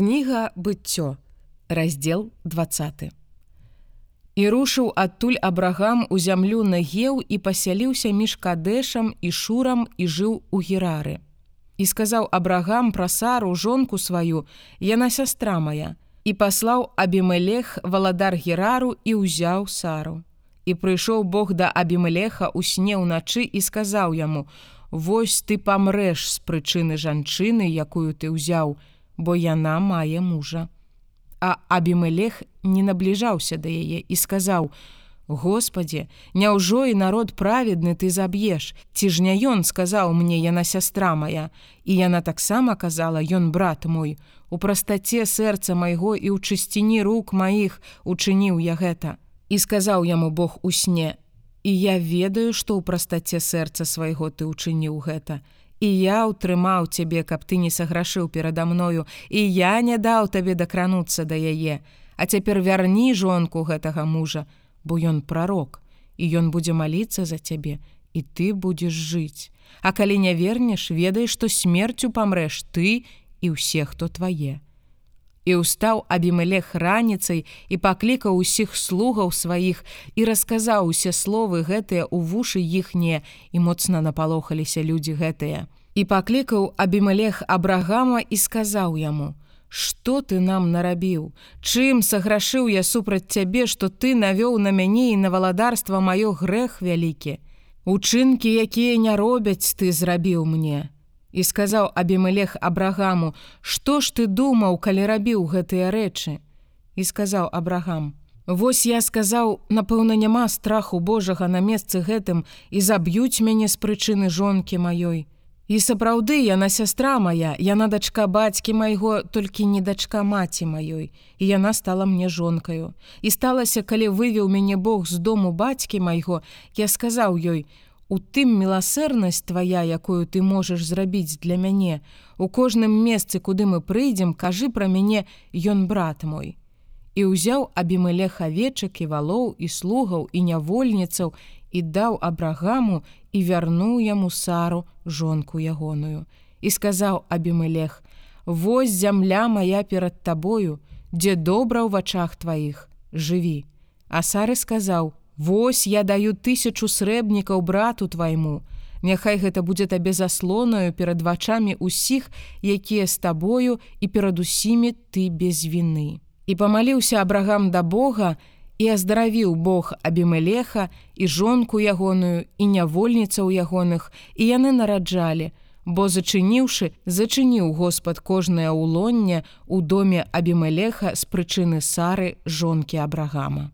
Кніга быццё, раздзел 20. І рушыў адтуль абрагам у зямлю нагеў і пасяліўся між кадэшам і шурам і жыў у герары. І сказаў абрагам пра сару жонку сваю, яна сястра моя, і паслаў абімелех валадар герару і ўзяў сару. І прыйшоў Бог да абімелеха ў сне ўначы і сказаў яму: « Вось ты памрэш з прычыны жанчыны, якую ты ўзяў, бо яна мае мужа. А Абімелех не набліжаўся да яе і сказаў: « Господі, няўжо і народ праведны ты заб'еш, ці ж не ён сказаў мне яна сястра моя, і яна таксама казала ён брат мой, у прастаце сэрца майго і ў чысціні рук маіх учыніў я гэта. І сказаў яму Бог у сне: І я ведаю, што ў прастаце сэрца свайго ты ўчыніў гэта, і я ўтрымаў цябе, каб ты не саграшыў перада мною, і я не даў табе дакрануцца да яе. А цяпер вярні жонку гэтага мужа, бо ён прарок, і ён будзе маліцца за цябе, і ты будзеш жыць. А калі не вернеш, ведай, што смерцю памрэш ты і ўсе, хто твае. І ўстаў абімелех раніцай і паклікаў усіх слугаў сваіх і расказаў усе словы гэтыя ў вушы іхнія і моцна напалохаліся людзі гэтыя. І паклікаў абімелех абрагама і сказаў яму: « Што ты нам нарабіў? Чым саграшыў я супраць цябе, што ты навёў на мяне і на валадарства маё грэх вялікі. Учынкі, якія не робяць, ты зрабіў мне. І сказаў Абімелех Абрагаму: « Што ж ты думаў, калі рабіў гэтыя рэчы? І сказаў Абрагам: « Вось я сказаў, напэўна, няма страху Божага на месцы гэтым і заб'юць мяне з прычыны жонкі маёй. І сапраўды яна сястра моя, яна дачка бацькі майго, толькі не дачка маці маёй, і яна стала мне жонкаю. І сталася, калі вывеў мяне Бог з дому бацькі майго, я сказаў ёй: « У тым міласэрнасць твая, якую ты можаш зрабіць для мяне. У кожным месцы, куды мы прыйдзем, кажы пра мяне ён брат мой. І ўзяў абімелех авечак і валоў і слугаў і нявольніцаў і даў абрагаму і вярнуў яму сару жонку ягоную. І сказаў абімелех: « Вось зямля моя перад табою, дзе добра ў вачах тваіх, жыві. А сары сказаў: Вось я даю тысячу срэбнікаў брату твайму. Няхай гэта будзе табе заслонаю перад вачамі усіх, якія з табою і перад усімі ты без віны. І памаліўся абрагам да Бога і аздаравіў Бог абімелеха і жонку ягоную і нявольніцаў ягоных, і яны нараджалі, бо зачыніўшы, зачыніў Господ кожнае ўлонне ў доме абімелеха з прычыны сары жонкі абрагама.